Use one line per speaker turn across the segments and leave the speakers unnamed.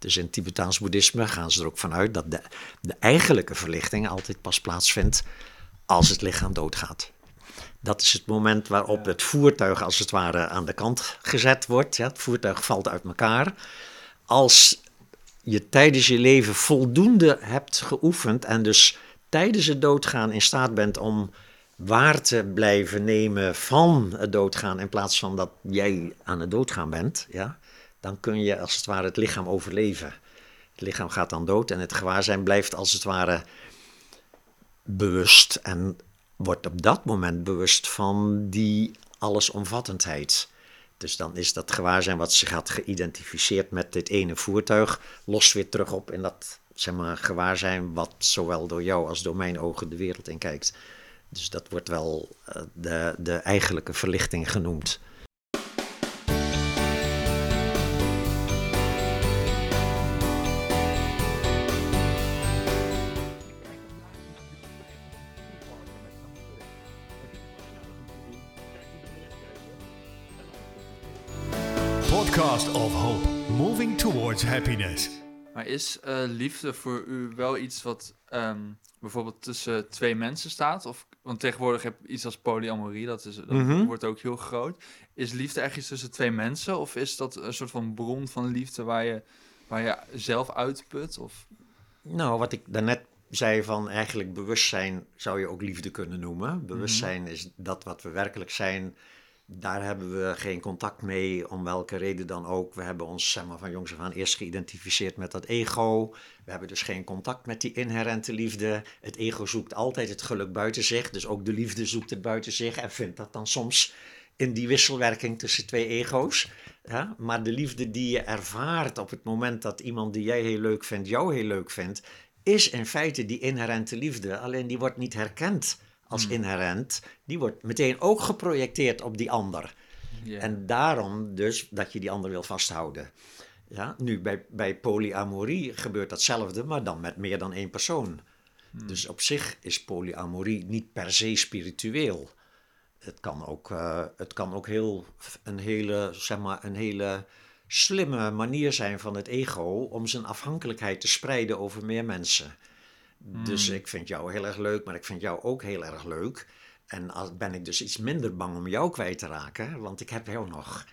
Dus in Tibetaans boeddhisme gaan ze er ook vanuit dat de, de eigenlijke verlichting altijd pas plaatsvindt als het lichaam doodgaat. Dat is het moment waarop het voertuig als het ware aan de kant gezet wordt. Ja, het voertuig valt uit elkaar. Als je tijdens je leven voldoende hebt geoefend en dus tijdens het doodgaan in staat bent om waar te blijven nemen van het doodgaan in plaats van dat jij aan het doodgaan bent, ja, dan kun je als het ware het lichaam overleven. Het lichaam gaat dan dood en het gewaarzijn blijft als het ware bewust en wordt op dat moment bewust van die allesomvattendheid. Dus dan is dat gewaarzijn wat zich had geïdentificeerd met dit ene voertuig, lost weer terug op in dat zeg maar, gewaarzijn wat zowel door jou als door mijn ogen de wereld in kijkt. Dus dat wordt wel uh, de, de eigenlijke verlichting genoemd.
Podcast of Hope, moving towards happiness.
Maar is uh, liefde voor u wel iets wat um, bijvoorbeeld tussen twee mensen staat? Of, want tegenwoordig heb je iets als polyamorie, dat, is, dat mm -hmm. wordt ook heel groot. Is liefde echt iets tussen twee mensen? Of is dat een soort van bron van liefde waar je, waar je zelf uitput? Of?
Nou, wat ik daarnet zei van eigenlijk bewustzijn zou je ook liefde kunnen noemen. Bewustzijn mm -hmm. is dat wat we werkelijk zijn daar hebben we geen contact mee, om welke reden dan ook. We hebben ons zeg maar, van jongs af aan eerst geïdentificeerd met dat ego. We hebben dus geen contact met die inherente liefde. Het ego zoekt altijd het geluk buiten zich, dus ook de liefde zoekt het buiten zich en vindt dat dan soms in die wisselwerking tussen twee ego's. Maar de liefde die je ervaart op het moment dat iemand die jij heel leuk vindt, jou heel leuk vindt, is in feite die inherente liefde. Alleen die wordt niet herkend als
Hmm.
inherent, die wordt meteen ook geprojecteerd op die ander. En daarom dus dat je die ander wil vasthouden. Ja, nu bij, bij polyamorie gebeurt datzelfde, maar dan met meer dan één persoon. Dus op zich is polyamorie niet per se spiritueel. Het kan ook, eh, het kan ook heel, een, hele, zeg maar, een hele slimme manier zijn van het ego om zijn afhankelijkheid te spreiden over meer mensen. Dus ik vind jou heel erg leuk, maar ik vind jou ook heel erg leuk. En als, ben ik dus iets minder bang om jou kwijt te raken, want ik heb jou nog.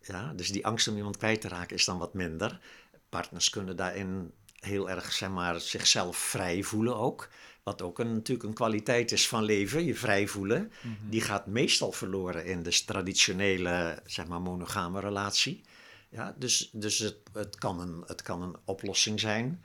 Ja, dus die angst om iemand kwijt te raken is dan wat minder. Partners kunnen daarin heel erg zeg maar, zichzelf vrij voelen ook. Wat ook een, natuurlijk een kwaliteit is van leven, je vrij voelen. Die gaat meestal verloren in de traditionele zeg maar, monogame relatie. Ja, dus dus het, het, kan een, het kan een oplossing zijn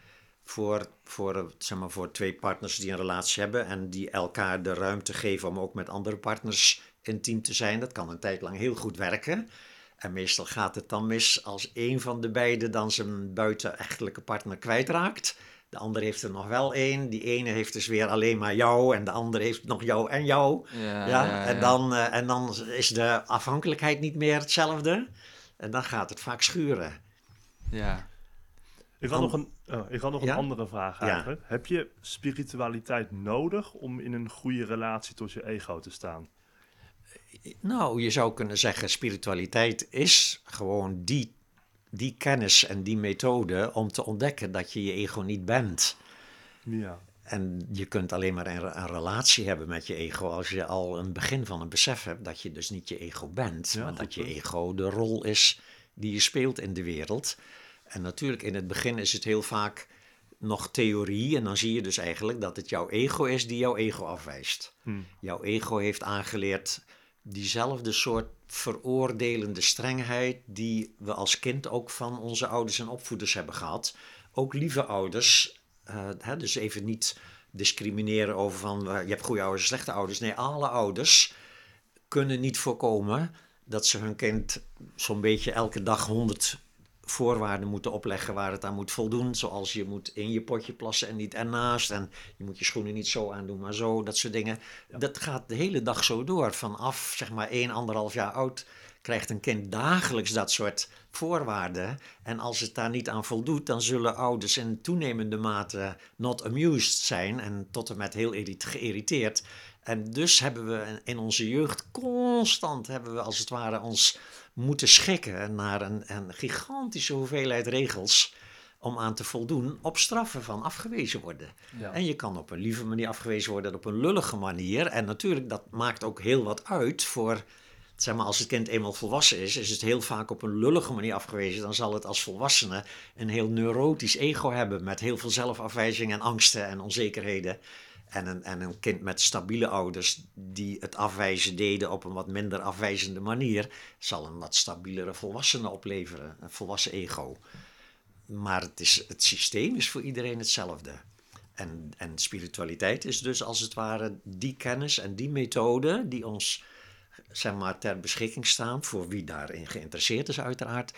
voor, voor, zeg maar, voor twee partners die een relatie hebben en die elkaar de ruimte geven om ook met andere partners intiem te zijn. Dat kan een tijd lang heel goed werken. En meestal gaat het dan mis als een van de beiden dan zijn buitenechtelijke partner kwijtraakt. De ander heeft er nog wel één. Die ene heeft dus weer alleen maar jou. En de ander heeft nog jou en jou.
Ja,
Ja,
ja,
en. Dan, eh, en dan is de afhankelijkheid niet meer hetzelfde. En dan gaat het vaak schuren.
Ja.
Ik had nog, een, oh, ik had nog
Ja?
een andere vraag
Ja.
eigenlijk. Heb je spiritualiteit nodig om in een goede relatie tot je ego te staan?
Nou, je zou kunnen zeggen, spiritualiteit is gewoon die, die kennis en die methode om te ontdekken dat je je ego niet bent.
Ja.
En je kunt alleen maar een, een relatie hebben met je ego als je al een begin van een besef hebt dat je dus niet je ego bent,
Ja,
maar dat je ego de rol is die je speelt in de wereld. En natuurlijk in het begin is het heel vaak nog theorie en dan zie je dus eigenlijk dat het jouw ego is die jouw ego afwijst.
Hm.
Jouw ego heeft aangeleerd diezelfde soort veroordelende strengheid die we als kind ook van onze ouders en opvoeders hebben gehad. Ook lieve ouders, eh, hè, dus even niet discrimineren over van eh, je hebt goede ouders en slechte ouders. Nee, alle ouders kunnen niet voorkomen dat ze hun kind zo'n beetje elke dag honderd voorwaarden moeten opleggen waar het aan moet voldoen. Zoals je moet in je potje plassen en niet ernaast. En je moet je schoenen niet zo aandoen, maar zo. Dat soort dingen. Dat gaat de hele dag zo door. Vanaf zeg maar 1, anderhalf jaar oud krijgt een kind dagelijks dat soort voorwaarden. En als het daar niet aan voldoet, dan zullen ouders in toenemende mate not amused zijn. En tot en met heel geïrriteerd. En dus hebben we in onze jeugd constant, hebben we als het ware ons moeten schikken naar een, een gigantische hoeveelheid regels. om aan te voldoen op straffen van afgewezen worden.
Ja.
En je kan op een lieve manier afgewezen worden, op een lullige manier. En natuurlijk, dat maakt ook heel wat uit voor, zeg maar, als het kind eenmaal volwassen is, is het heel vaak op een lullige manier afgewezen. Dan zal het als volwassene een heel neurotisch ego hebben met heel veel zelfafwijzing en angsten en onzekerheden. En een, en een kind met stabiele ouders die het afwijzen deden op een wat minder afwijzende manier, zal een wat stabielere volwassene opleveren, een volwassen ego. Maar het, is, het systeem is voor iedereen hetzelfde. En, en spiritualiteit is dus als het ware die kennis en die methode die ons zeg maar, ter beschikking staan, voor wie daarin geïnteresseerd is uiteraard,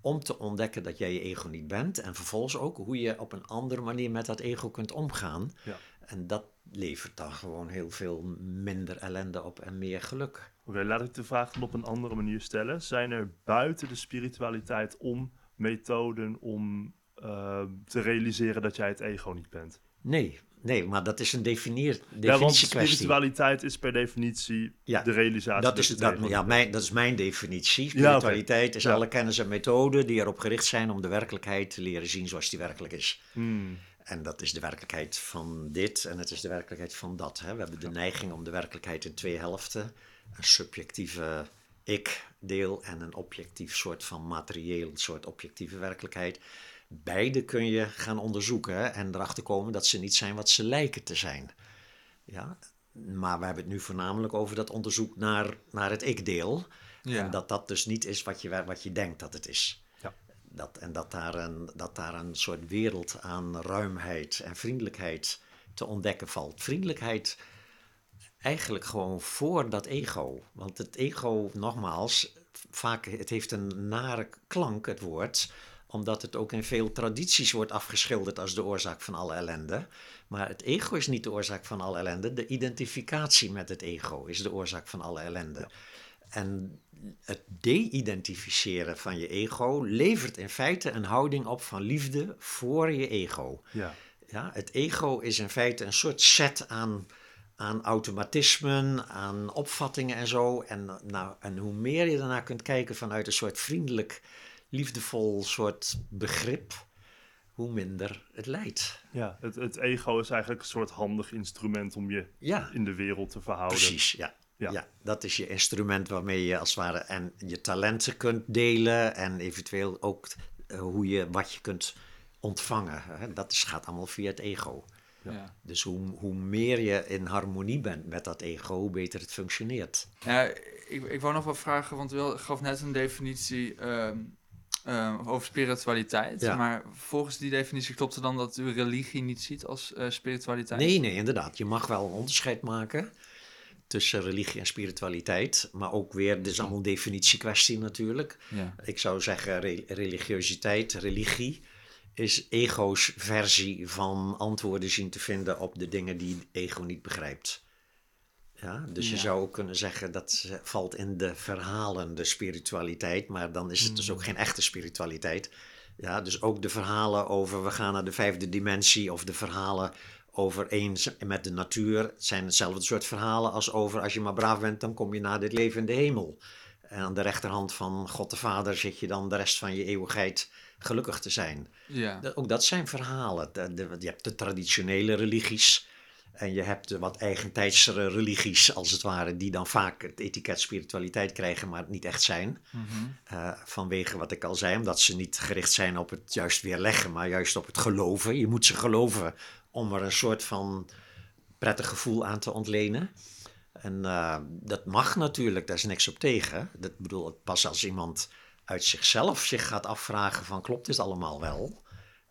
om te ontdekken dat jij je ego niet bent en vervolgens ook hoe je op een andere manier met dat ego kunt omgaan.
Ja.
En dat levert dan gewoon heel veel minder ellende op en meer geluk.
Oké, laat ik de vraag dan op een andere manier stellen. Zijn er buiten de spiritualiteit om methoden om eh, te realiseren dat jij het ego niet bent?
Nee, nee, maar dat is een definieer,
Ja, want spiritualiteit is per definitie
Ja,
de realisatie.
Dat is, dat, ja, mijn, dat is mijn definitie. Spiritualiteit is
Ja.
alle kennis en methoden die erop gericht zijn om de werkelijkheid te leren zien zoals die werkelijk is.
Hmm,
En dat is de werkelijkheid van dit en het is de werkelijkheid van dat. Hè. We hebben de neiging om de werkelijkheid in twee helften. Een subjectieve ik-deel en een objectief soort van materieel, soort objectieve werkelijkheid. Beide kun je gaan onderzoeken hè, en erachter komen dat ze niet zijn wat ze lijken te zijn. Ja? Maar we hebben het nu voornamelijk over dat onderzoek naar, naar het ik-deel.
Ja.
En dat dat dus niet is wat je, wat je denkt dat het is. Dat, en dat daar, een, dat daar een soort wereld aan ruimheid en vriendelijkheid te ontdekken valt. Vriendelijkheid eigenlijk gewoon voor dat ego. Want het ego, nogmaals, vaak, het heeft een nare klank, het woord omdat het ook in veel tradities wordt afgeschilderd als de oorzaak van alle ellende. Maar het ego is niet de oorzaak van alle ellende. De identificatie met het ego is de oorzaak van alle ellende. En het de-identificeren van je ego levert in feite een houding op van liefde voor je ego.
ja.
Ja, het ego is in feite een soort set aan, aan automatismen, aan opvattingen en zo. En, nou, en hoe meer je daarnaar kunt kijken vanuit een soort vriendelijk, liefdevol soort begrip, hoe minder het leidt.
ja. Het, het ego is eigenlijk een soort handig instrument om je
Ja,
in de wereld te verhouden.
precies. Ja.
Ja.
Ja. dat is je instrument waarmee je als het ware en je talenten kunt delen en eventueel ook eh, hoe je, wat je kunt ontvangen. Hè. Dat is, gaat allemaal via het ego.
Ja.
Dus hoe, hoe meer je in harmonie bent met dat ego, hoe beter het functioneert.
Ja, ik, ik wou nog wel vragen, want u gaf net een definitie ehm, ehm, over spiritualiteit.
Ja.
Maar volgens die definitie klopt het dan dat u religie niet ziet als eh, spiritualiteit?
Nee, nee, inderdaad. Je mag wel een onderscheid maken tussen religie en spiritualiteit. Maar ook weer, dit is allemaal een definitiekwestie natuurlijk.
Ja.
Ik zou zeggen, re- religiositeit, religie, is ego's versie van antwoorden zien te vinden op de dingen die ego niet begrijpt. Ja, dus je zou ook kunnen zeggen dat ze- valt in de verhalende spiritualiteit, maar dan is het dus ook geen echte spiritualiteit. Ja, dus ook de verhalen over we gaan naar de vijfde dimensie of de verhalen over eens met de natuur zijn hetzelfde soort verhalen als over als je maar braaf bent, dan kom je naar dit leven in de hemel. En aan de rechterhand van God de Vader zit je dan de rest van je eeuwigheid gelukkig te zijn.
Ja.
Ook dat zijn verhalen. De- de- je hebt de traditionele religies en je hebt de wat eigentijdsere religies, als het ware, die dan vaak het etiket spiritualiteit krijgen, maar het niet echt zijn.
Mhm.
Eh, vanwege wat ik al zei, omdat ze niet gericht zijn op het juist weerleggen, maar juist op het geloven. Je moet ze geloven om er een soort van prettig gevoel aan te ontlenen. En eh, dat mag natuurlijk, daar is niks op tegen. Dat bedoel, pas als iemand uit zichzelf zich gaat afvragen van klopt dit allemaal wel,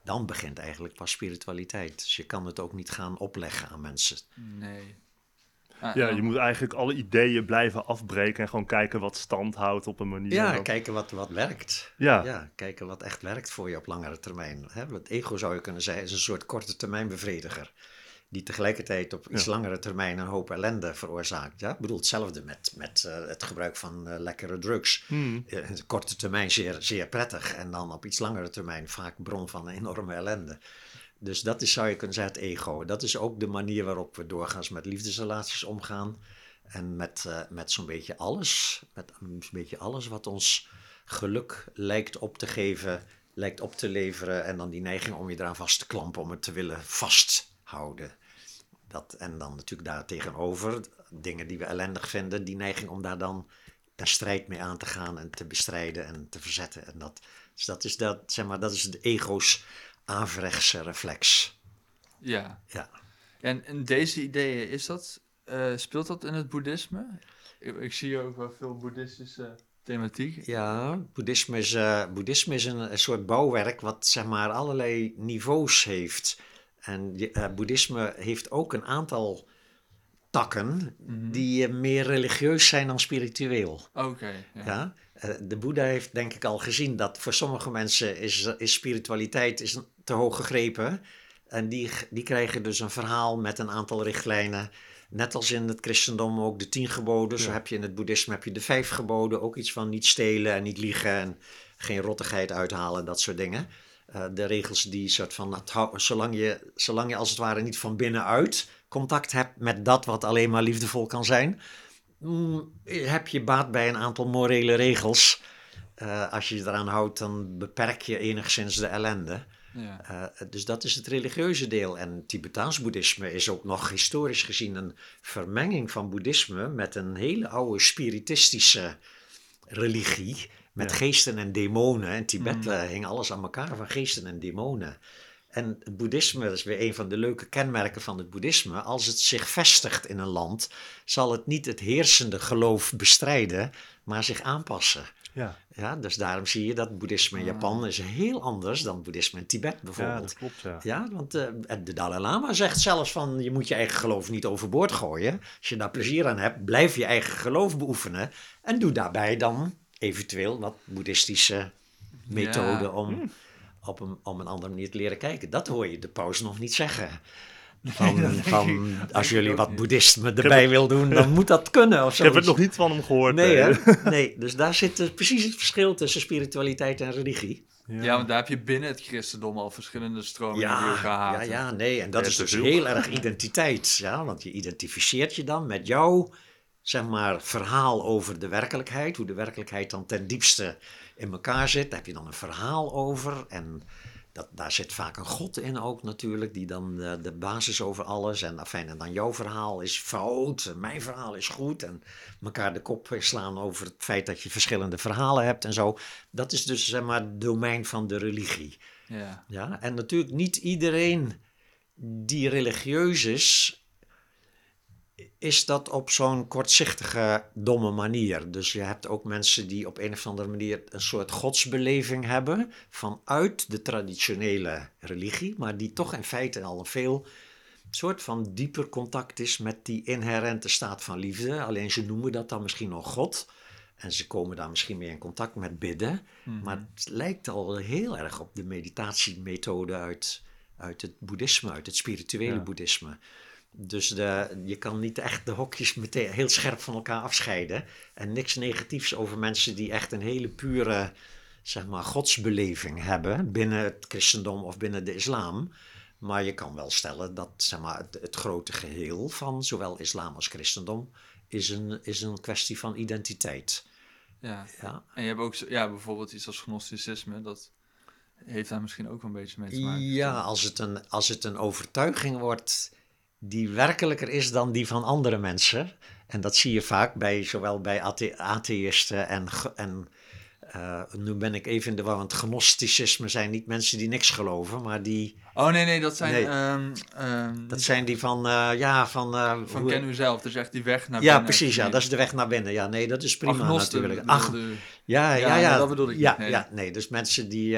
dan begint eigenlijk pas spiritualiteit. Dus je kan het ook niet gaan opleggen aan mensen.
Nee. Ah,
Ja,
dan-
je moet eigenlijk alle ideeën blijven afbreken en gewoon kijken wat stand houdt op een manier.
Ja, kijken wat, wat werkt.
Ja.
Ja, kijken wat echt werkt voor je op langere termijn. Hè? Het ego zou je kunnen zeggen is een soort korte termijn bevrediger. Die tegelijkertijd op iets
Ja.
langere termijn een hoop ellende veroorzaakt. Ja? Ik bedoel hetzelfde met, met eh, het gebruik van eh, lekkere drugs.
Hmm.
Eh, korte termijn zeer, zeer prettig. En dan op iets langere termijn vaak bron van enorme ellende. Dus dat is, zou je kunnen zeggen, het ego. Dat is ook de manier waarop we doorgaans met liefdesrelaties omgaan. En met, eh, met zo'n beetje alles. Met een beetje alles wat ons geluk lijkt op te geven lijkt op te leveren. En dan die neiging om je eraan vast te klampen, om het te willen vasthouden. Dat, en dan natuurlijk daar tegenover dingen die we ellendig vinden, die neiging om daar dan een strijd mee aan te gaan en te bestrijden en te verzetten. En dat, dus dat is, dat, zeg maar, dat is de ego's averechtse reflex.
Ja.
Ja.
En, en deze ideeën, is dat, eh, speelt dat in het boeddhisme? Ik, ik zie ook wel veel boeddhistische thematiek.
Ja, boeddhisme is, eh, boeddhisme is een, een soort bouwwerk wat zeg maar allerlei niveaus heeft. En eh, boeddhisme heeft ook een aantal takken die eh, meer religieus zijn dan spiritueel.
Oké, ja.
Ja? Eh, de Boeddha heeft denk ik al gezien dat voor sommige mensen is, is spiritualiteit is te hoog gegrepen. En die, die krijgen dus een verhaal met een aantal richtlijnen. Net als in het christendom ook de tien geboden. Zo heb je in het boeddhisme heb je de vijf geboden. Ook iets van niet stelen en niet liegen en geen rottigheid uithalen. Dat soort dingen. Eh, de regels die soort van, zolang je, zolang je als het ware niet van binnenuit contact hebt met dat wat alleen maar liefdevol kan zijn, heb je baat bij een aantal morele regels. Eh, als je je eraan houdt, dan beperk je enigszins de ellende.
Ja.
Eh, dus dat is het religieuze deel. En Tibetaans boeddhisme is ook nog historisch gezien een vermenging van boeddhisme met een hele oude spiritistische religie. Met
Ja.
geesten en demonen. In Tibet eh, hing alles aan elkaar van geesten en demonen. En het boeddhisme, dat is weer een van de leuke kenmerken van het boeddhisme. Als het zich vestigt in een land, zal het niet het heersende geloof bestrijden, maar zich aanpassen.
Ja,
Ja, dus daarom zie je dat boeddhisme in Japan is heel anders dan boeddhisme in Tibet
ja
bijvoorbeeld.
dat klopt, ja.
Ja, want eh, de Dalai Lama zegt zelfs van je moet je eigen geloof niet overboord gooien. Als je daar plezier aan hebt, blijf je eigen geloof beoefenen. En doe daarbij dan eventueel wat boeddhistische methoden
Ja.
om, op een, om een andere manier te leren kijken. Dat hoor je de paus nog niet zeggen. Van, van als jullie wat boeddhisme erbij wil doen, dan moet dat kunnen. Of
Ik heb het nog niet van hem gehoord.
Nee,
nee.
hè? nee, dus daar zit dus precies het verschil tussen spiritualiteit en religie.
Ja, want daar heb je binnen het christendom al verschillende stromingen die
Ja,
elkaar
ja,
haten.
ja, nee. En dat
Ja,
is dus heel erg identiteit. Ja, want je identificeert je dan met jouw zeg maar, verhaal over de werkelijkheid. Hoe de werkelijkheid dan ten diepste in elkaar zit. Daar heb je dan een verhaal over. En dat, daar zit vaak een God in ook natuurlijk. Die dan eh, de basis over alles. En, afijn, en dan jouw verhaal is fout. En mijn verhaal is goed. En elkaar de kop slaan over het feit dat je verschillende verhalen hebt en zo. Dat is dus zeg maar het domein van de religie.
Ja.
Ja, en natuurlijk niet iedereen die religieus is, is dat op zo'n kortzichtige, domme manier. Dus je hebt ook mensen die op een of andere manier een soort godsbeleving hebben vanuit de traditionele religie, maar die toch in feite al een veel soort van dieper contact is met die inherente staat van liefde. Alleen ze noemen dat dan misschien nog God. En ze komen daar misschien mee in contact met bidden. Maar het lijkt al heel erg op de meditatiemethode uit, uit het boeddhisme, uit het spirituele
Ja.
boeddhisme. Dus de, je kan niet echt de hokjes meteen heel scherp van elkaar afscheiden. En niks negatiefs over mensen die echt een hele pure zeg maar, godsbeleving hebben binnen het christendom of binnen de islam. Maar je kan wel stellen dat zeg maar, het, het grote geheel van zowel islam als christendom is een, is een kwestie van identiteit.
ja.
Ja.
En je hebt ook ja, bijvoorbeeld iets als gnosticisme. Dat heeft daar misschien ook een beetje mee te maken.
Ja, als het, een, als het een overtuiging wordt die werkelijker is dan die van andere mensen. En dat zie je vaak bij, zowel bij athe- atheïsten en, en eh, nu ben ik even in de war, want gnosticisme zijn niet mensen die niks geloven, maar die,
Oh nee, nee, dat zijn...
Nee.
ehm, ehm,
dat zijn die van, eh, ja, van... eh,
van
hoe-
ken u zelf, dus echt die weg naar
ja,
binnen.
precies, ja, dat is de weg naar binnen. Ja, nee, dat is prima
Agnosten
natuurlijk. Ach. Ja,
Ja,
ja, ja.
dat bedoel ik
ja,
niet, nee.
Ja, nee, dus mensen die, die-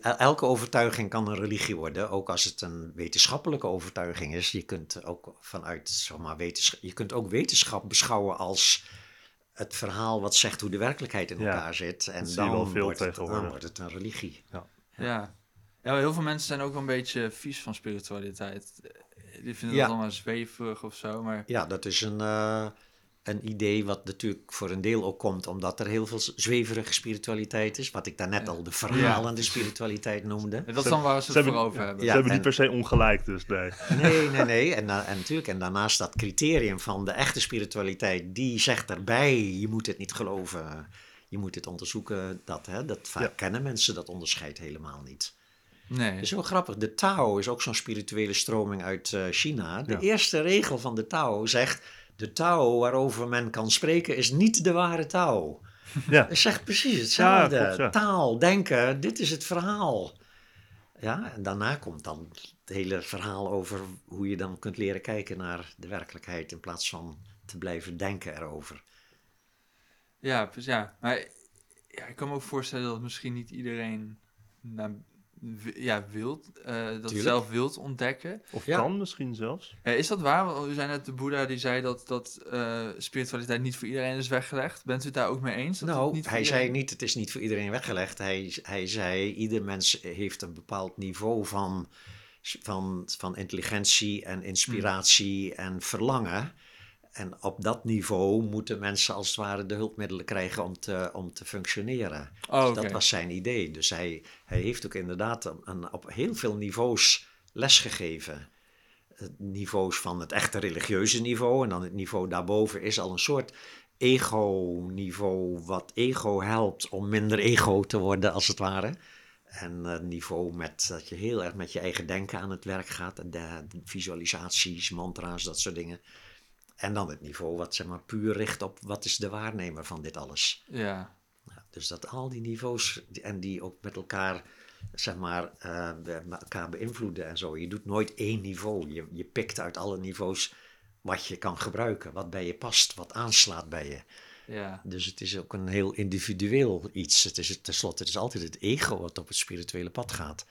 Elke overtuiging kan een religie worden, ook als het een wetenschappelijke overtuiging is. Je kunt ook vanuit, zeg maar, wetenschap, je kunt ook wetenschap beschouwen als het verhaal wat zegt hoe de werkelijkheid in
Ja,
elkaar zit. En dan,
wel veel
wordt het, dan
tegenwoordig.
wordt het een religie.
Ja. ja, maar heel veel mensen zijn ook wel een beetje vies van spiritualiteit. Die vinden
Ja.
dat allemaal zweverig of zo, maar...
Ja, dat is een, eh, een idee wat natuurlijk voor een deel ook komt omdat er heel veel zweverige spiritualiteit is. Wat ik daarnet
Ja.
al de verhalende spiritualiteit noemde.
En dat is dan waar ze
Ze
het
hebben-
voor over hebben.
Ja,
Ze hebben
en-
niet per se ongelijk, dus nee.
Nee, nee, nee. En, da- en natuurlijk, en daarnaast dat criterium van de echte spiritualiteit, die zegt erbij, je moet het niet geloven. Je moet dit onderzoeken, dat, hè, dat vaak
Ja.
kennen mensen dat onderscheid helemaal niet.
Nee.
Het is wel grappig, de Tao is ook zo'n spirituele stroming uit eh, China. De
Ja.
eerste regel van de Tao zegt, de Tao waarover men kan spreken is niet de ware Tao.
Ja,
Het zegt precies hetzelfde.
Ja, klopt, ja.
Taal, denken, dit is het verhaal. Ja, en daarna komt dan het hele verhaal over hoe je dan kunt leren kijken naar de werkelijkheid in plaats van te blijven denken erover.
Ja, dus ja. Maar ja, ik kan me ook voorstellen dat misschien niet iedereen naar, ja, wilt, eh, dat
Tuurlijk.
zelf wilt ontdekken.
of
Ja.
kan misschien zelfs.
Ja, is dat waar? Want U zei net de Boeddha die zei dat, dat eh, spiritualiteit niet voor iedereen is weggelegd. Bent u het daar ook mee eens? Dat
nou,
niet
hij zei niet, het is niet voor iedereen weggelegd. Hij, hij zei, ieder mens heeft een bepaald niveau van, van, van intelligentie en inspiratie en verlangen. En op dat niveau moeten mensen als het ware de hulpmiddelen krijgen om te, om te functioneren.
Oh,
Dus. Dat was zijn idee. Dus hij, hij heeft ook inderdaad een, een- op heel veel niveaus lesgegeven. Niveaus van het echte religieuze niveau en dan het niveau daarboven is al een soort ego-niveau, wat ego helpt om minder ego te worden, als het ware. En het niveau met dat je heel erg met je eigen denken aan het werk gaat, de, de visualisaties, mantra's, dat soort dingen. En dan het niveau wat zeg maar puur richt op wat is de waarnemer van dit alles.
Ja,
dus dat al die niveaus en die ook met elkaar, zeg maar, eh, elkaar beïnvloeden en zo. Je doet nooit één niveau. Je, je pikt uit alle niveaus wat je kan gebruiken, wat bij je past, wat aanslaat bij je.
ja.
Dus het is ook een heel individueel iets. Het is het- tenslotte, het is altijd het ego wat op het spirituele pad gaat.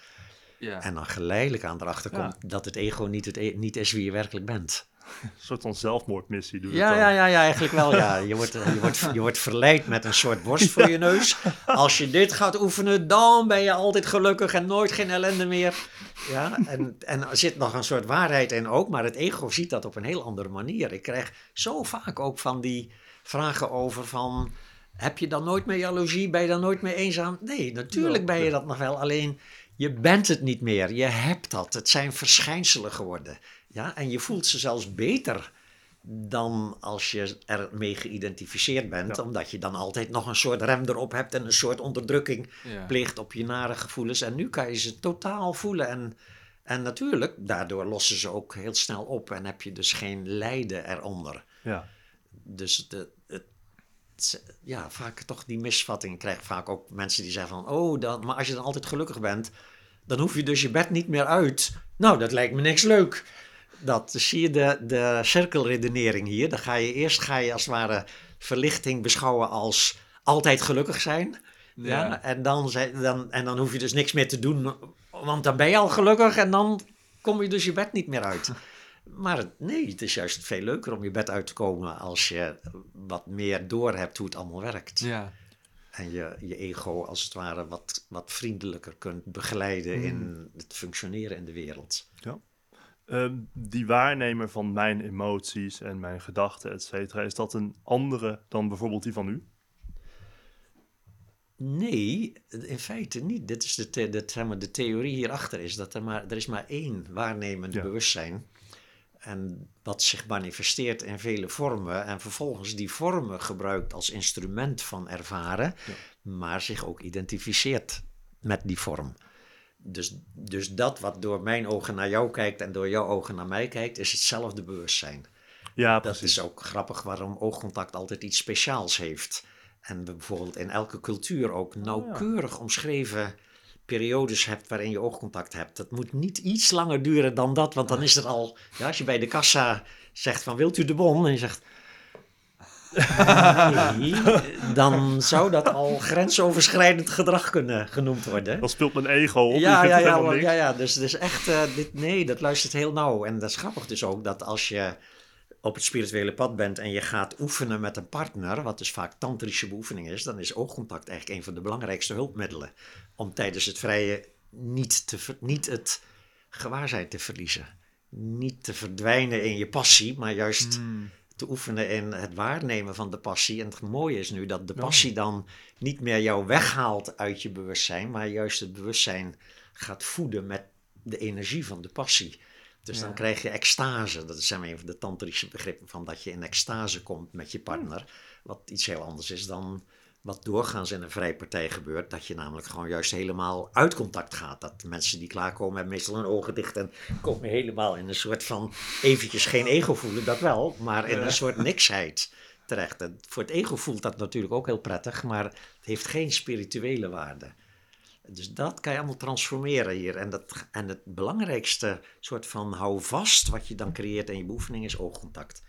ja.
En dan geleidelijk aan erachter
Ja.
komt dat het ego niet, het, e- niet is wie je werkelijk bent.
Een soort van zelfmoordmissie doe je
Ja, ja, ja, ja, eigenlijk wel. Ja. Je, wordt, je, wordt, je wordt verleid met een soort borst voor je neus. Als je dit gaat oefenen, dan ben je altijd gelukkig en nooit geen ellende meer. Ja, en, en er zit nog een soort waarheid in ook, maar het ego ziet dat op een heel andere manier. Ik krijg zo vaak ook van die vragen over van... Heb je dan nooit meer jaloezie? Ben je dan nooit meer eenzaam? Nee, natuurlijk ben je dat nog wel. Alleen, je bent het niet meer. Je hebt dat. Het zijn verschijnselen geworden. Ja, en je voelt ze zelfs beter dan als je ermee geïdentificeerd bent,
Ja.
omdat je dan altijd nog een soort rem erop hebt en een soort onderdrukking
ja.
pleegt op je nare gevoelens. En nu kan je ze totaal voelen. En, en natuurlijk, daardoor lossen ze ook heel snel op en heb je dus geen lijden eronder.
Ja.
Dus de, het, ja, vaak toch die misvatting. Ik krijg vaak ook mensen die zeggen van, oh, dan, maar als je dan altijd gelukkig bent, dan hoef je dus je bed niet meer uit. Nou, dat lijkt me niks leuk. Dat dus zie je de, de cirkelredenering hier. Dan ga je eerst ga je als het ware verlichting beschouwen als altijd gelukkig zijn. Ja.
Ja.
en, dan, dan, en dan hoef je dus niks meer te doen, want dan ben je al gelukkig en dan kom je dus je bed niet meer uit. Maar nee, het is juist veel leuker om je bed uit te komen als je wat meer doorhebt hoe het allemaal werkt.
Ja.
En je, je ego als het ware wat, wat vriendelijker kunt begeleiden in het functioneren in de wereld.
Ehm, die waarnemer van mijn emoties en mijn gedachten, et cetera, is dat een andere dan bijvoorbeeld die van u?
Nee, in feite niet. Dit is de, de, zeg maar, de theorie hierachter is dat er maar, er is maar één waarnemend
Ja.
bewustzijn. En wat zich manifesteert in vele vormen en vervolgens die vormen gebruikt als instrument van ervaren, maar zich ook identificeert met die vorm. Dus, dus dat wat door mijn ogen naar jou kijkt en door jouw ogen naar mij kijkt, is hetzelfde bewustzijn.
Ja,
Dat
precies.
is ook grappig waarom oogcontact altijd iets speciaals heeft. En we bijvoorbeeld in elke cultuur ook nauwkeurig omschreven periodes hebt waarin je oogcontact hebt. Dat moet niet iets langer duren dan dat, want dan is er al... Ja, als je bij de kassa zegt van wilt u de bon? En je zegt... Nee, dan zou dat al grensoverschrijdend gedrag kunnen genoemd worden.
Dan speelt mijn ego op.
Ja, ja, ja,
niks.
ja, ja. Dus, dus echt, eh, dit, nee, dat luistert heel nauw. En dat is grappig dus ook, dat als je op het spirituele pad bent en je gaat oefenen met een partner, wat dus vaak tantrische beoefening is, dan is oogcontact eigenlijk een van de belangrijkste hulpmiddelen om tijdens het vrije niet, te, niet het gewaarzijn te verliezen. Niet te verdwijnen in je passie, maar juist
Hmm.
Te oefenen in het waarnemen van de passie. En het mooie is nu dat de passie dan niet meer jou weghaalt uit je bewustzijn, maar juist het bewustzijn gaat voeden met de energie van de passie. Dus dan krijg je extase. Dat is een van de tantrische begrippen van dat je in extase komt met je partner. Wat iets heel anders is dan wat doorgaans in een vrijpartij gebeurt, dat je namelijk gewoon juist helemaal uit contact gaat. Dat mensen die klaarkomen hebben meestal hun ogen dicht en komen helemaal in een soort van eventjes geen ego voelen, dat wel, maar in een soort niksheid terecht. En voor het ego voelt dat natuurlijk ook heel prettig, maar het heeft geen spirituele waarde. Dus dat kan je allemaal transformeren hier. En, dat, en het belangrijkste soort van hou vast wat je dan creëert in je beoefening is oogcontact.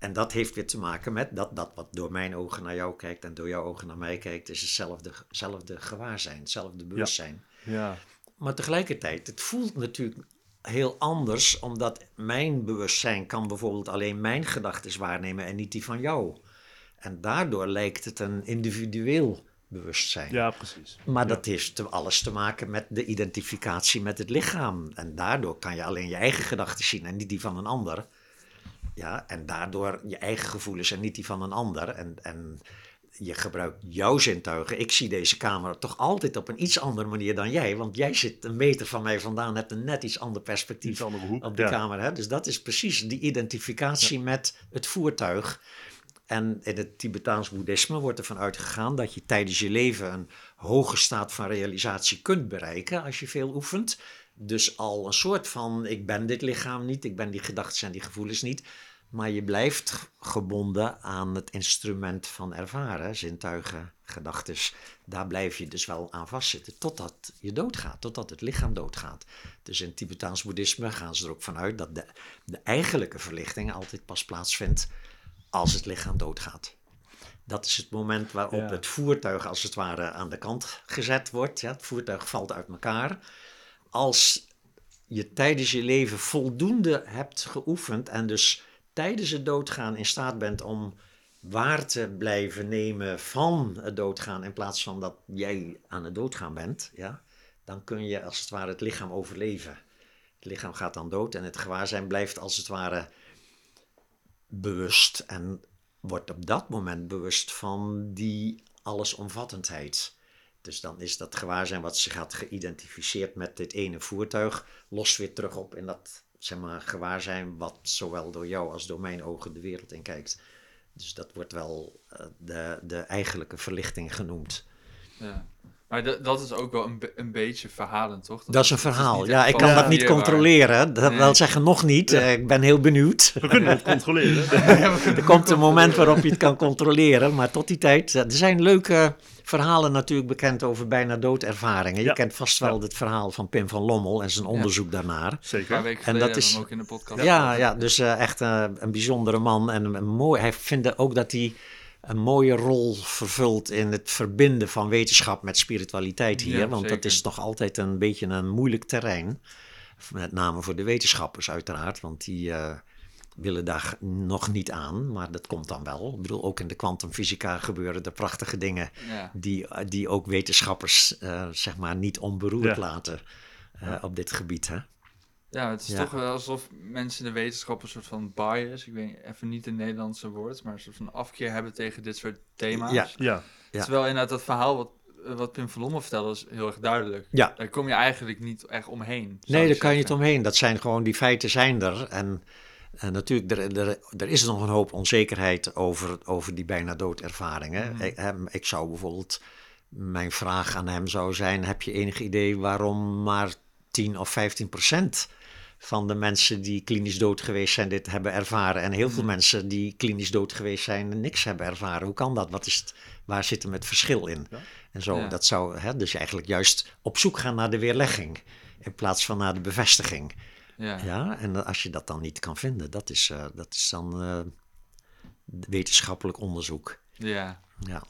En dat heeft weer te maken met dat, dat wat door mijn ogen naar jou kijkt en door jouw ogen naar mij kijkt, is hetzelfde, hetzelfde gewaarzijn, hetzelfde bewustzijn.
Ja.
Maar tegelijkertijd, het voelt natuurlijk heel anders, omdat mijn bewustzijn kan bijvoorbeeld alleen mijn gedachten waarnemen en niet die van jou. En daardoor lijkt het een individueel bewustzijn.
ja, precies.
Maar
Ja.
dat heeft te- alles te maken met de identificatie met het lichaam. En daardoor kan je alleen je eigen gedachten zien en niet die van een ander. Ja, en daardoor je eigen gevoelens en niet die van een ander. En, en je gebruikt jouw zintuigen. Ik zie deze camera toch altijd op een iets andere manier dan jij. Want jij zit een meter van mij vandaan, hebt een net iets ander perspectief
Iets andere hoek,
op de
ja.
camera. Hè? Dus dat is precies die identificatie met het voertuig. En in het Tibetaans boeddhisme wordt ervan uitgegaan dat je tijdens je leven een hoge staat van realisatie kunt bereiken als je veel oefent. Dus al een soort van, ik ben dit lichaam niet, ik ben die gedachten en die gevoelens niet. Maar je blijft gebonden aan het instrument van ervaren, zintuigen, gedachten. Daar blijf je dus wel aan vastzitten totdat je doodgaat, totdat het lichaam doodgaat. Dus in Tibetaans boeddhisme gaan ze er ook vanuit dat de, de eigenlijke verlichting altijd pas plaatsvindt als het lichaam doodgaat. Dat is het moment waarop
Ja.
het voertuig als het ware aan de kant gezet wordt. Ja, het voertuig valt uit elkaar. Als je tijdens je leven voldoende hebt geoefend en dus tijdens het doodgaan in staat bent om waar te blijven nemen van het doodgaan in plaats van dat jij aan het doodgaan bent, ja, dan kun je als het ware het lichaam overleven. Het lichaam gaat dan dood en het gewaarzijn blijft als het ware bewust en wordt op dat moment bewust van die allesomvattendheid. Dus dan is dat gewaarzijn wat zich had geïdentificeerd met dit ene voertuig, lost weer terug op in dat zeg maar, gewaarzijn wat zowel door jou als door mijn ogen de wereld in kijkt. Dus dat wordt wel eh, de, de eigenlijke verlichting genoemd.
Ja. Maar dat- dat is ook wel een, be- een beetje verhalend, toch?
Dat is een verhaal. Ja, ik kan dat niet controleren. Dat
Nee.
wil zeggen nog niet. Eh, Ik ben heel benieuwd.
We kunnen het controleren.
Er komt een moment waarop je het kan controleren, maar tot die tijd. Er zijn leuke verhalen natuurlijk bekend over bijna doodervaringen. Je
Ja.
kent vast wel het verhaal van Pim van Lommel en zijn onderzoek daarnaar.
Een paar
Zeker.
weken
En dat is-
ook in de podcast.
Ja, ja, dus eh, echt eh, een bijzondere man en een mooi. Hij vindt ook dat hij een mooie rol vervult in het verbinden van wetenschap met spiritualiteit hier.
Ja,
want dat is nog altijd een beetje een moeilijk terrein. Met name voor de wetenschappers uiteraard, want die eh, willen daar nog niet aan. Maar dat komt dan wel. Ik bedoel, ook in de kwantumfysica gebeuren er prachtige dingen
Ja.
die, die ook wetenschappers eh, zeg maar niet onberoerd
Ja.
laten eh, op dit gebied. Hè?
Ja, het is
Ja.
toch wel alsof mensen in de wetenschap een soort van bias, ik weet even niet het Nederlandse woord, maar een soort van afkeer hebben tegen dit soort thema's.
Ja.
Ja,
Ja.
Terwijl inderdaad dat verhaal wat, wat Pim van Lommel vertelde is heel erg duidelijk.
Ja.
Daar kom je eigenlijk niet echt omheen.
Nee, daar kan je niet omheen. Dat zijn gewoon, die feiten zijn er. En, en natuurlijk, er, er, er is nog een hoop onzekerheid over, over die bijna doodervaringen.
Mhm.
Ik, hem- ik zou bijvoorbeeld, mijn vraag aan hem zou zijn, heb je enig idee waarom maar 10 of 15 procent van de mensen die klinisch dood geweest zijn dit hebben ervaren. En heel veel
Mhm.
mensen die klinisch dood geweest zijn niks hebben ervaren. Hoe kan dat? Wat is het, waar zit hem het verschil in?
Ja.
En zo,
Ja.
dat zou hè, dus eigenlijk juist op zoek gaan naar de weerlegging. In plaats van naar de bevestiging.
Ja.
Ja, en als je dat dan niet kan vinden, dat is, eh, dat is dan eh, wetenschappelijk onderzoek.
ja.
Ja.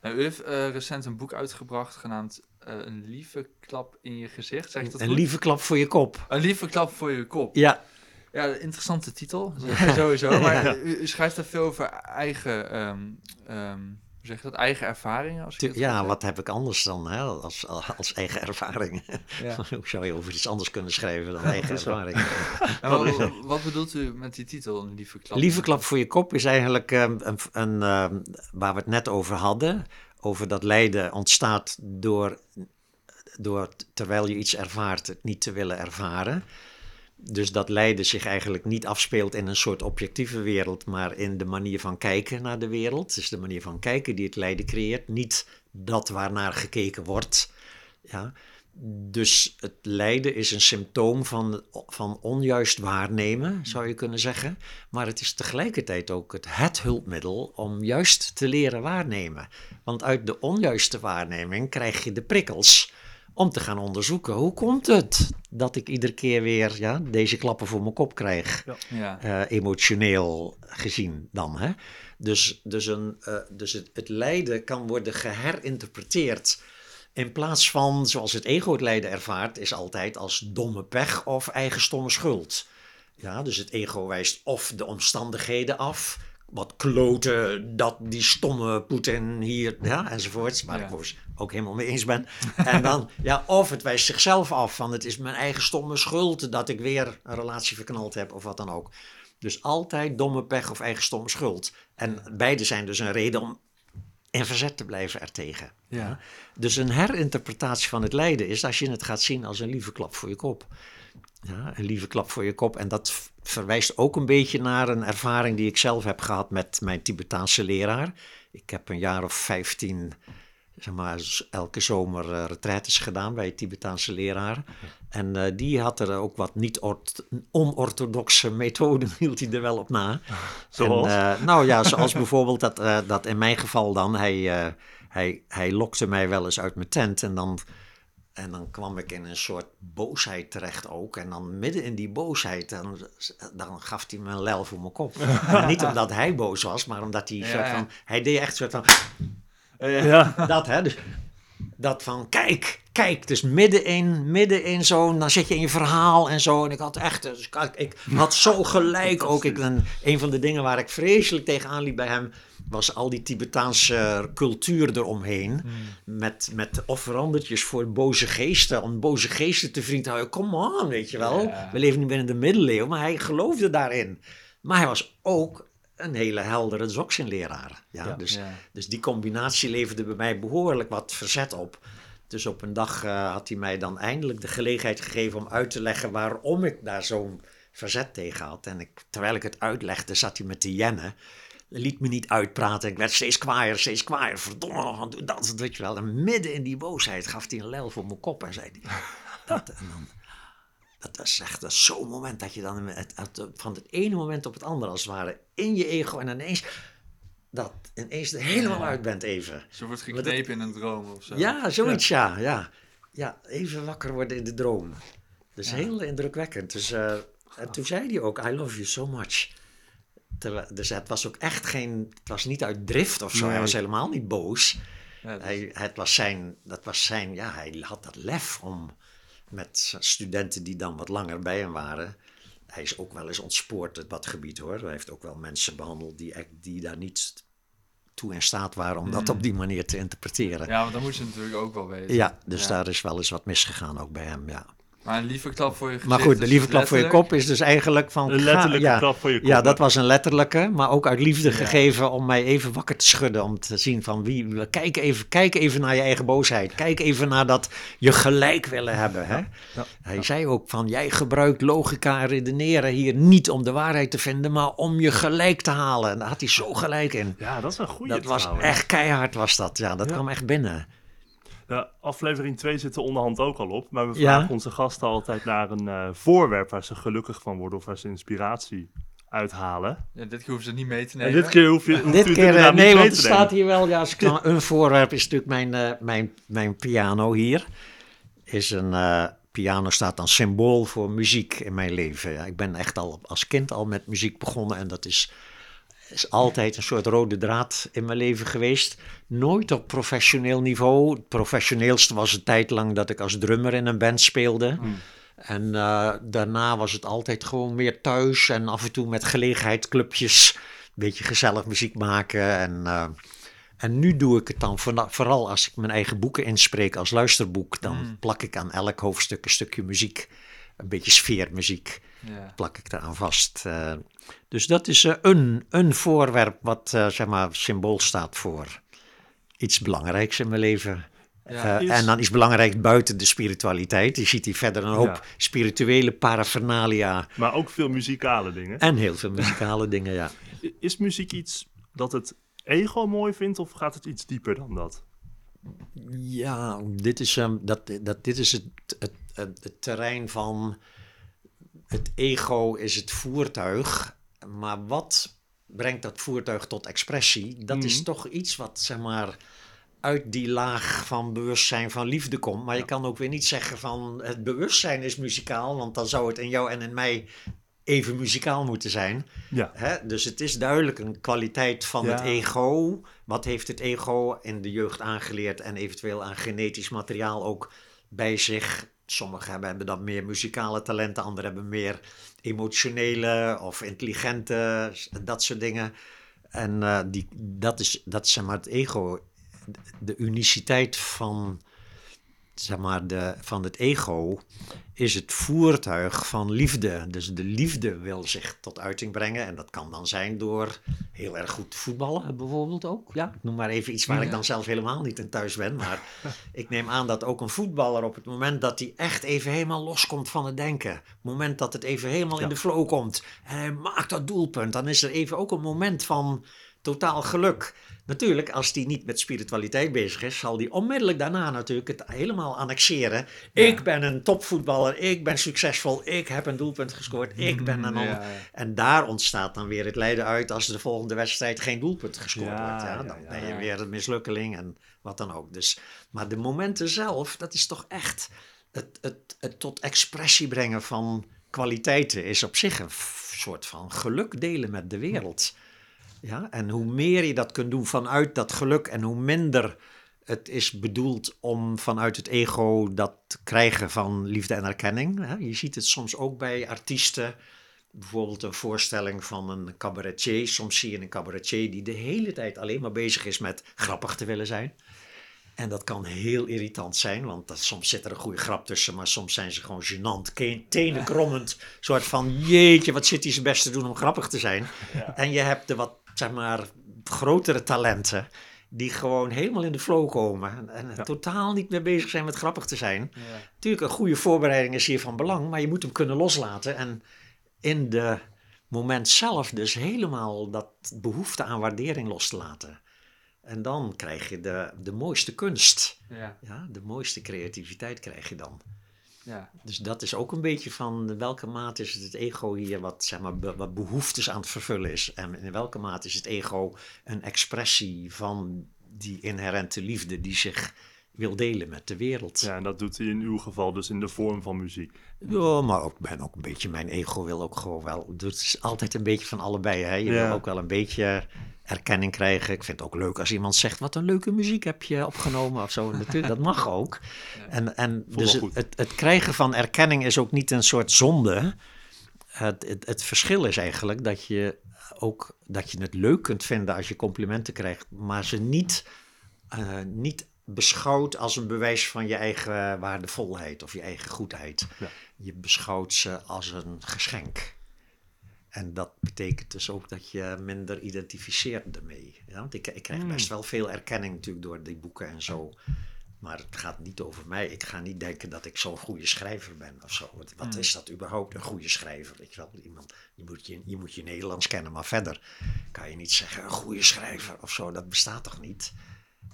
Nou, u heeft eh, recent een boek uitgebracht genaamd Een lieve klap in je gezicht. Zeg ik dat
Een
goed?
lieve klap voor je kop.
Een lieve klap voor je kop.
Ja,
Ja, interessante titel, sowieso. Maar u, u schrijft daar veel over eigen, ehm, hoe zeg je dat, eigen ervaringen. Als ik
ja wat heb ik anders dan hè, als, als eigen ervaring?
Ja.
Hoe zou je over iets anders kunnen schrijven dan eigen ervaring?
Wat, wat bedoelt u met die titel, Een lieve klap?
Lieve klap voor je kop is eigenlijk ehm, een, een, waar we het net over hadden. Over dat lijden ontstaat door, door terwijl je iets ervaart, het niet te willen ervaren. Dus dat lijden zich eigenlijk niet afspeelt in een soort objectieve wereld, maar in de manier van kijken naar de wereld. Is de manier van kijken die het lijden creëert, niet dat waarnaar gekeken wordt. Ja. Dus het lijden is een symptoom van, van onjuist waarnemen, zou je kunnen zeggen. Maar het is tegelijkertijd ook het, het hulpmiddel om juist te leren waarnemen. Want uit de onjuiste waarneming krijg je de prikkels om te gaan onderzoeken hoe komt het dat ik iedere keer weer ja, deze klappen voor mijn kop krijg,
Ja.
eh, emotioneel gezien dan. Hè? Dus, dus, een, eh, dus het, het lijden kan worden geherinterpreteerd. In plaats van, zoals het ego het lijden ervaart, is altijd als domme pech of eigen stomme schuld. Ja, dus het ego wijst of de omstandigheden af. Wat kloten dat die stomme Poetin hier, ja, enzovoorts. Waar
Ja.
ik overigens ook helemaal mee eens ben. En dan, ja, of het wijst zichzelf af van het is mijn eigen stomme schuld dat ik weer een relatie verknald heb of wat dan ook. Dus altijd domme pech of eigen stomme schuld. En beide zijn dus een reden om in verzet te blijven ertegen.
Ja.
Dus een herinterpretatie van het lijden is als je het gaat zien als een lieve klap voor je kop. Ja, een lieve klap voor je kop. En dat verwijst ook een beetje naar een ervaring die ik zelf heb gehad met mijn Tibetaanse leraar. Ik heb een jaar of vijftien, zeg maar, elke zomer eh retraites gedaan bij een Tibetaanse leraar. En eh, die had er ook wat niet ort- onorthodoxe methoden, hield hij er wel op na.
Zoals?
En, eh, nou ja, zoals bijvoorbeeld dat, dat in mijn geval dan, hij, hij, hij lokte mij wel eens uit mijn tent en dan, en dan kwam ik in een soort boosheid terecht ook. En dan midden in die boosheid, dan, dan gaf hij me een lel voor mijn kop. Niet omdat hij boos was, maar omdat hij
Ja,
soort
ja.
van, hij deed echt soort van,
Ja.
dat hè, dus, dat van kijk, kijk, dus midden in, midden in zo'n, dan zit je in je verhaal en zo. En ik had echt, dus ik, ik had zo gelijk ook. Ik, en een van de dingen waar ik vreselijk tegenaan liep bij hem, was al die Tibetaanse cultuur eromheen. Met, met offerandertjes voor boze geesten, om boze geesten te vriend te houden. Come on, weet je wel. We leven nu binnen de middeleeuwen, maar hij geloofde daarin. Maar hij was ook een hele heldere dzogchen-leraar. Ja,
Ja.
dus,
Ja.
dus die combinatie leverde bij mij behoorlijk wat verzet op. Dus op een dag eh, had hij mij dan eindelijk de gelegenheid gegeven om uit te leggen waarom ik daar zo'n verzet tegen had. En ik, terwijl ik het uitlegde, zat hij met de jennen. Liet me niet uitpraten. Ik werd steeds kwaaier, steeds kwaaier. Verdomme, doe dat, weet je wel. En midden in die boosheid gaf hij een lel voor mijn kop en zei hij... Dat, en dan, dat is echt zo'n moment dat je dan het, het- van het ene moment op het andere als het ware in je ego en ineens dat ineens er helemaal
Ja.
uit bent even.
Zo wordt geknepen in een droom of zo.
Ja, zoiets ja. ja. Ja, even wakker worden in de droom. Dat is
Ja.
heel indrukwekkend. Dus, eh, en toen zei hij ook, I love you so much. Terwijl, dus het was ook echt geen, het was niet uit drift of zo. Hij was helemaal niet boos.
Ja, dus-
Hij, het was zijn, dat was zijn, ja, hij had dat lef om met studenten die dan wat langer bij hem waren. Hij is ook wel eens ontspoord dat gebied hoor. Hij heeft ook wel mensen behandeld die, echt- die daar niet toe in staat waren om dat op die manier te interpreteren. Ja,
want dan moet je natuurlijk ook wel weten.
dus
Ja.
daar is wel eens wat misgegaan ook bij hem, ja.
Maar een lieve klap voor je gezicht.
Maar goed, de
is
lieve klap voor je kop is dus eigenlijk van...
Een
ga-
letterlijke
ja,
klap voor je kop.
Ja, dat was een letterlijke, maar ook uit liefde
Ja.
gegeven om mij even wakker te schudden. Om te zien van wie. Kijk even, kijk even naar je eigen boosheid. Kijk even naar dat je gelijk willen hebben. Hè?
Ja.
Hij zei ook van jij gebruikt logica en redeneren hier niet om de waarheid te vinden, maar om je gelijk te halen. En daar had hij zo gelijk in.
Ja, dat is een goede
Dat was echt keihard, was dat. Ja, dat
Ja.
kwam echt binnen.
Ja, aflevering 2 zit er onderhand ook al op. Maar we
Ja.
vragen onze gasten altijd naar een eh, voorwerp waar ze gelukkig van worden of waar ze inspiratie uithalen.
Ja, dit keer hoeven ze niet mee te
En
nemen.
dit keer hoef je, hoeft
Dit keer,
inderdaad
nee,
niet mee
want staat hier wel, ja, een voorwerp is natuurlijk mijn, eh, mijn, mijn piano hier. Is een eh, piano staat dan symbool voor muziek in mijn leven. Ja, ik ben echt al als kind al met muziek begonnen en dat is, is altijd een soort rode draad in mijn leven geweest. Nooit op professioneel niveau. Het professioneelste was een tijd lang dat ik als drummer in een band speelde. En eh, daarna was het altijd gewoon meer thuis en af en toe met gelegenheidsclubjes. Een beetje gezellig muziek maken. En, eh, en nu doe ik het dan vooral als ik mijn eigen boeken inspreek als luisterboek. Dan plak ik aan elk hoofdstuk een stukje muziek. Een beetje sfeermuziek
Ja.
plak ik eraan vast. Eh, dus dat is eh, een, een voorwerp wat eh, zeg maar symbool staat voor iets belangrijks in mijn leven.
Ja.
En dan is belangrijk buiten de spiritualiteit. Je ziet hier verder een hoop
Ja.
spirituele paraphernalia.
Maar ook veel muzikale dingen.
En heel veel muzikale dingen, ja.
Is muziek iets dat het ego mooi vindt of gaat het iets dieper dan dat?
Ja, dit is, ehm, dat, dat, dit is het, het, het, het terrein van het ego is het voertuig. Maar wat brengt dat voertuig tot expressie? Dat is
Mhm.
toch iets wat, zeg maar, uit die laag van bewustzijn van liefde komt. Maar je kan ook weer niet zeggen van het bewustzijn is muzikaal, want dan zou het in jou en in mij even muzikaal moeten zijn.
Ja.
Hè? Dus het is duidelijk een kwaliteit van
Ja.
het ego. Wat heeft het ego in de jeugd aangeleerd en eventueel aan genetisch materiaal ook bij zich? Sommigen hebben, dan meer muzikale talenten, anderen hebben meer emotionele of intelligente, dat soort dingen. En eh, die, dat, is, dat is zeg maar het ego. De uniciteit van, zeg maar, de, van het ego is het voertuig van liefde. Dus de liefde wil zich tot uiting brengen. En dat kan dan zijn door heel erg goed te voetballen, bijvoorbeeld ook. Ja, ik noem maar even iets waar ik dan zelf helemaal niet in thuis ben. Maar ik neem aan dat ook een voetballer op het moment dat hij echt even helemaal loskomt van het denken. Het moment dat het even helemaal in de flow komt. En hij maakt dat doelpunt. Dan is er even ook een moment van totaal geluk. Natuurlijk, als die niet met spiritualiteit bezig is, zal die onmiddellijk daarna natuurlijk het helemaal annexeren. Ik ben een topvoetballer, ik ben succesvol, ik heb een doelpunt gescoord, ik ben een
Ja,
ander.
ja.
En daar ontstaat dan weer het lijden uit als de volgende wedstrijd geen doelpunt gescoord wordt. Dan ben je weer een mislukkeling en wat dan ook. Dus, maar de momenten zelf, dat is toch echt het, het, het tot expressie brengen van kwaliteiten is op zich een soort van geluk delen met de wereld. Ja, en hoe meer je dat kunt doen vanuit dat geluk en hoe minder het is bedoeld om vanuit het ego dat krijgen van liefde en erkenning. Hè. Je ziet het soms ook bij artiesten. Bijvoorbeeld een voorstelling van een cabaretier. Soms zie je een cabaretier die de hele tijd alleen maar bezig is met grappig te willen zijn. En dat kan heel irritant zijn, want dat, soms zit er een goede grap tussen, maar soms zijn ze gewoon gênant, tenen krommend. soort van, jeetje, wat zit hij zijn best te doen om grappig te zijn. En je hebt de wat, zeg maar, grotere talenten, die gewoon helemaal in de flow komen. En, totaal niet meer bezig zijn met grappig te zijn.
Ja.
Natuurlijk, een goede voorbereiding is hier van belang, maar je moet hem kunnen loslaten. En in de moment zelf dus helemaal dat behoefte aan waardering los te laten. En dan krijg je de, de mooiste kunst.
Ja,
Ja, de mooiste creativiteit krijg je dan.
Ja.
Dus dat is ook een beetje van welke mate is het, ego hier wat, zeg maar, be- wat behoeftes aan het vervullen is. En in welke mate is het ego een expressie van die inherente liefde die zich wil delen met de wereld.
Ja, en dat doet hij in uw geval dus in de vorm van muziek.
Ja, maar ook, ben ook een beetje, mijn ego wil ook gewoon wel. Het is altijd een beetje van allebei. Hè? Je
Ja.
wil ook wel een beetje erkenning krijgen. Ik vind het ook leuk als iemand zegt: Wat een leuke muziek heb je opgenomen of zo. Natuurlijk, dat mag ook. En, en dus het, het, het krijgen van erkenning is ook niet een soort zonde. Het, het, het verschil is eigenlijk dat je ook dat je het leuk kunt vinden als je complimenten krijgt, maar ze niet, eh, niet beschouwt als een bewijs van je eigen waardevolheid of je eigen goedheid.
Ja.
Je beschouwt ze als een geschenk. En dat betekent dus ook dat je minder identificeert ermee. Ja, want ik, ik krijg best wel veel erkenning natuurlijk door die boeken en zo. Maar het gaat niet over mij. Ik ga niet denken dat ik zo'n goede schrijver ben of zo. Wat, wat is dat überhaupt, een goede schrijver? Weet je, wel? Iemand, je, moet je, je moet je Nederlands kennen, maar verder kan je niet zeggen een goede schrijver of zo. Dat bestaat toch niet?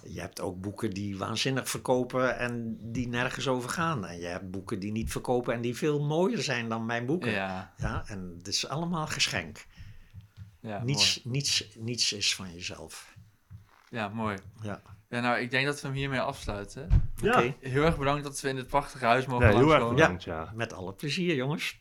Je hebt ook boeken die waanzinnig verkopen en die nergens over gaan. En je hebt boeken die niet verkopen en die veel mooier zijn dan mijn boeken.
Ja,
Ja, en het is allemaal geschenk.
ja,
Niets, niets, niets is van jezelf.
Ja, mooi.
Ja.
Ja, nou, ik denk dat we hem hiermee afsluiten.
Ja,
Oké.
Heel erg bedankt dat we in dit prachtige huis mogen
ja heel erg bedankt, ja.
Met alle plezier, jongens.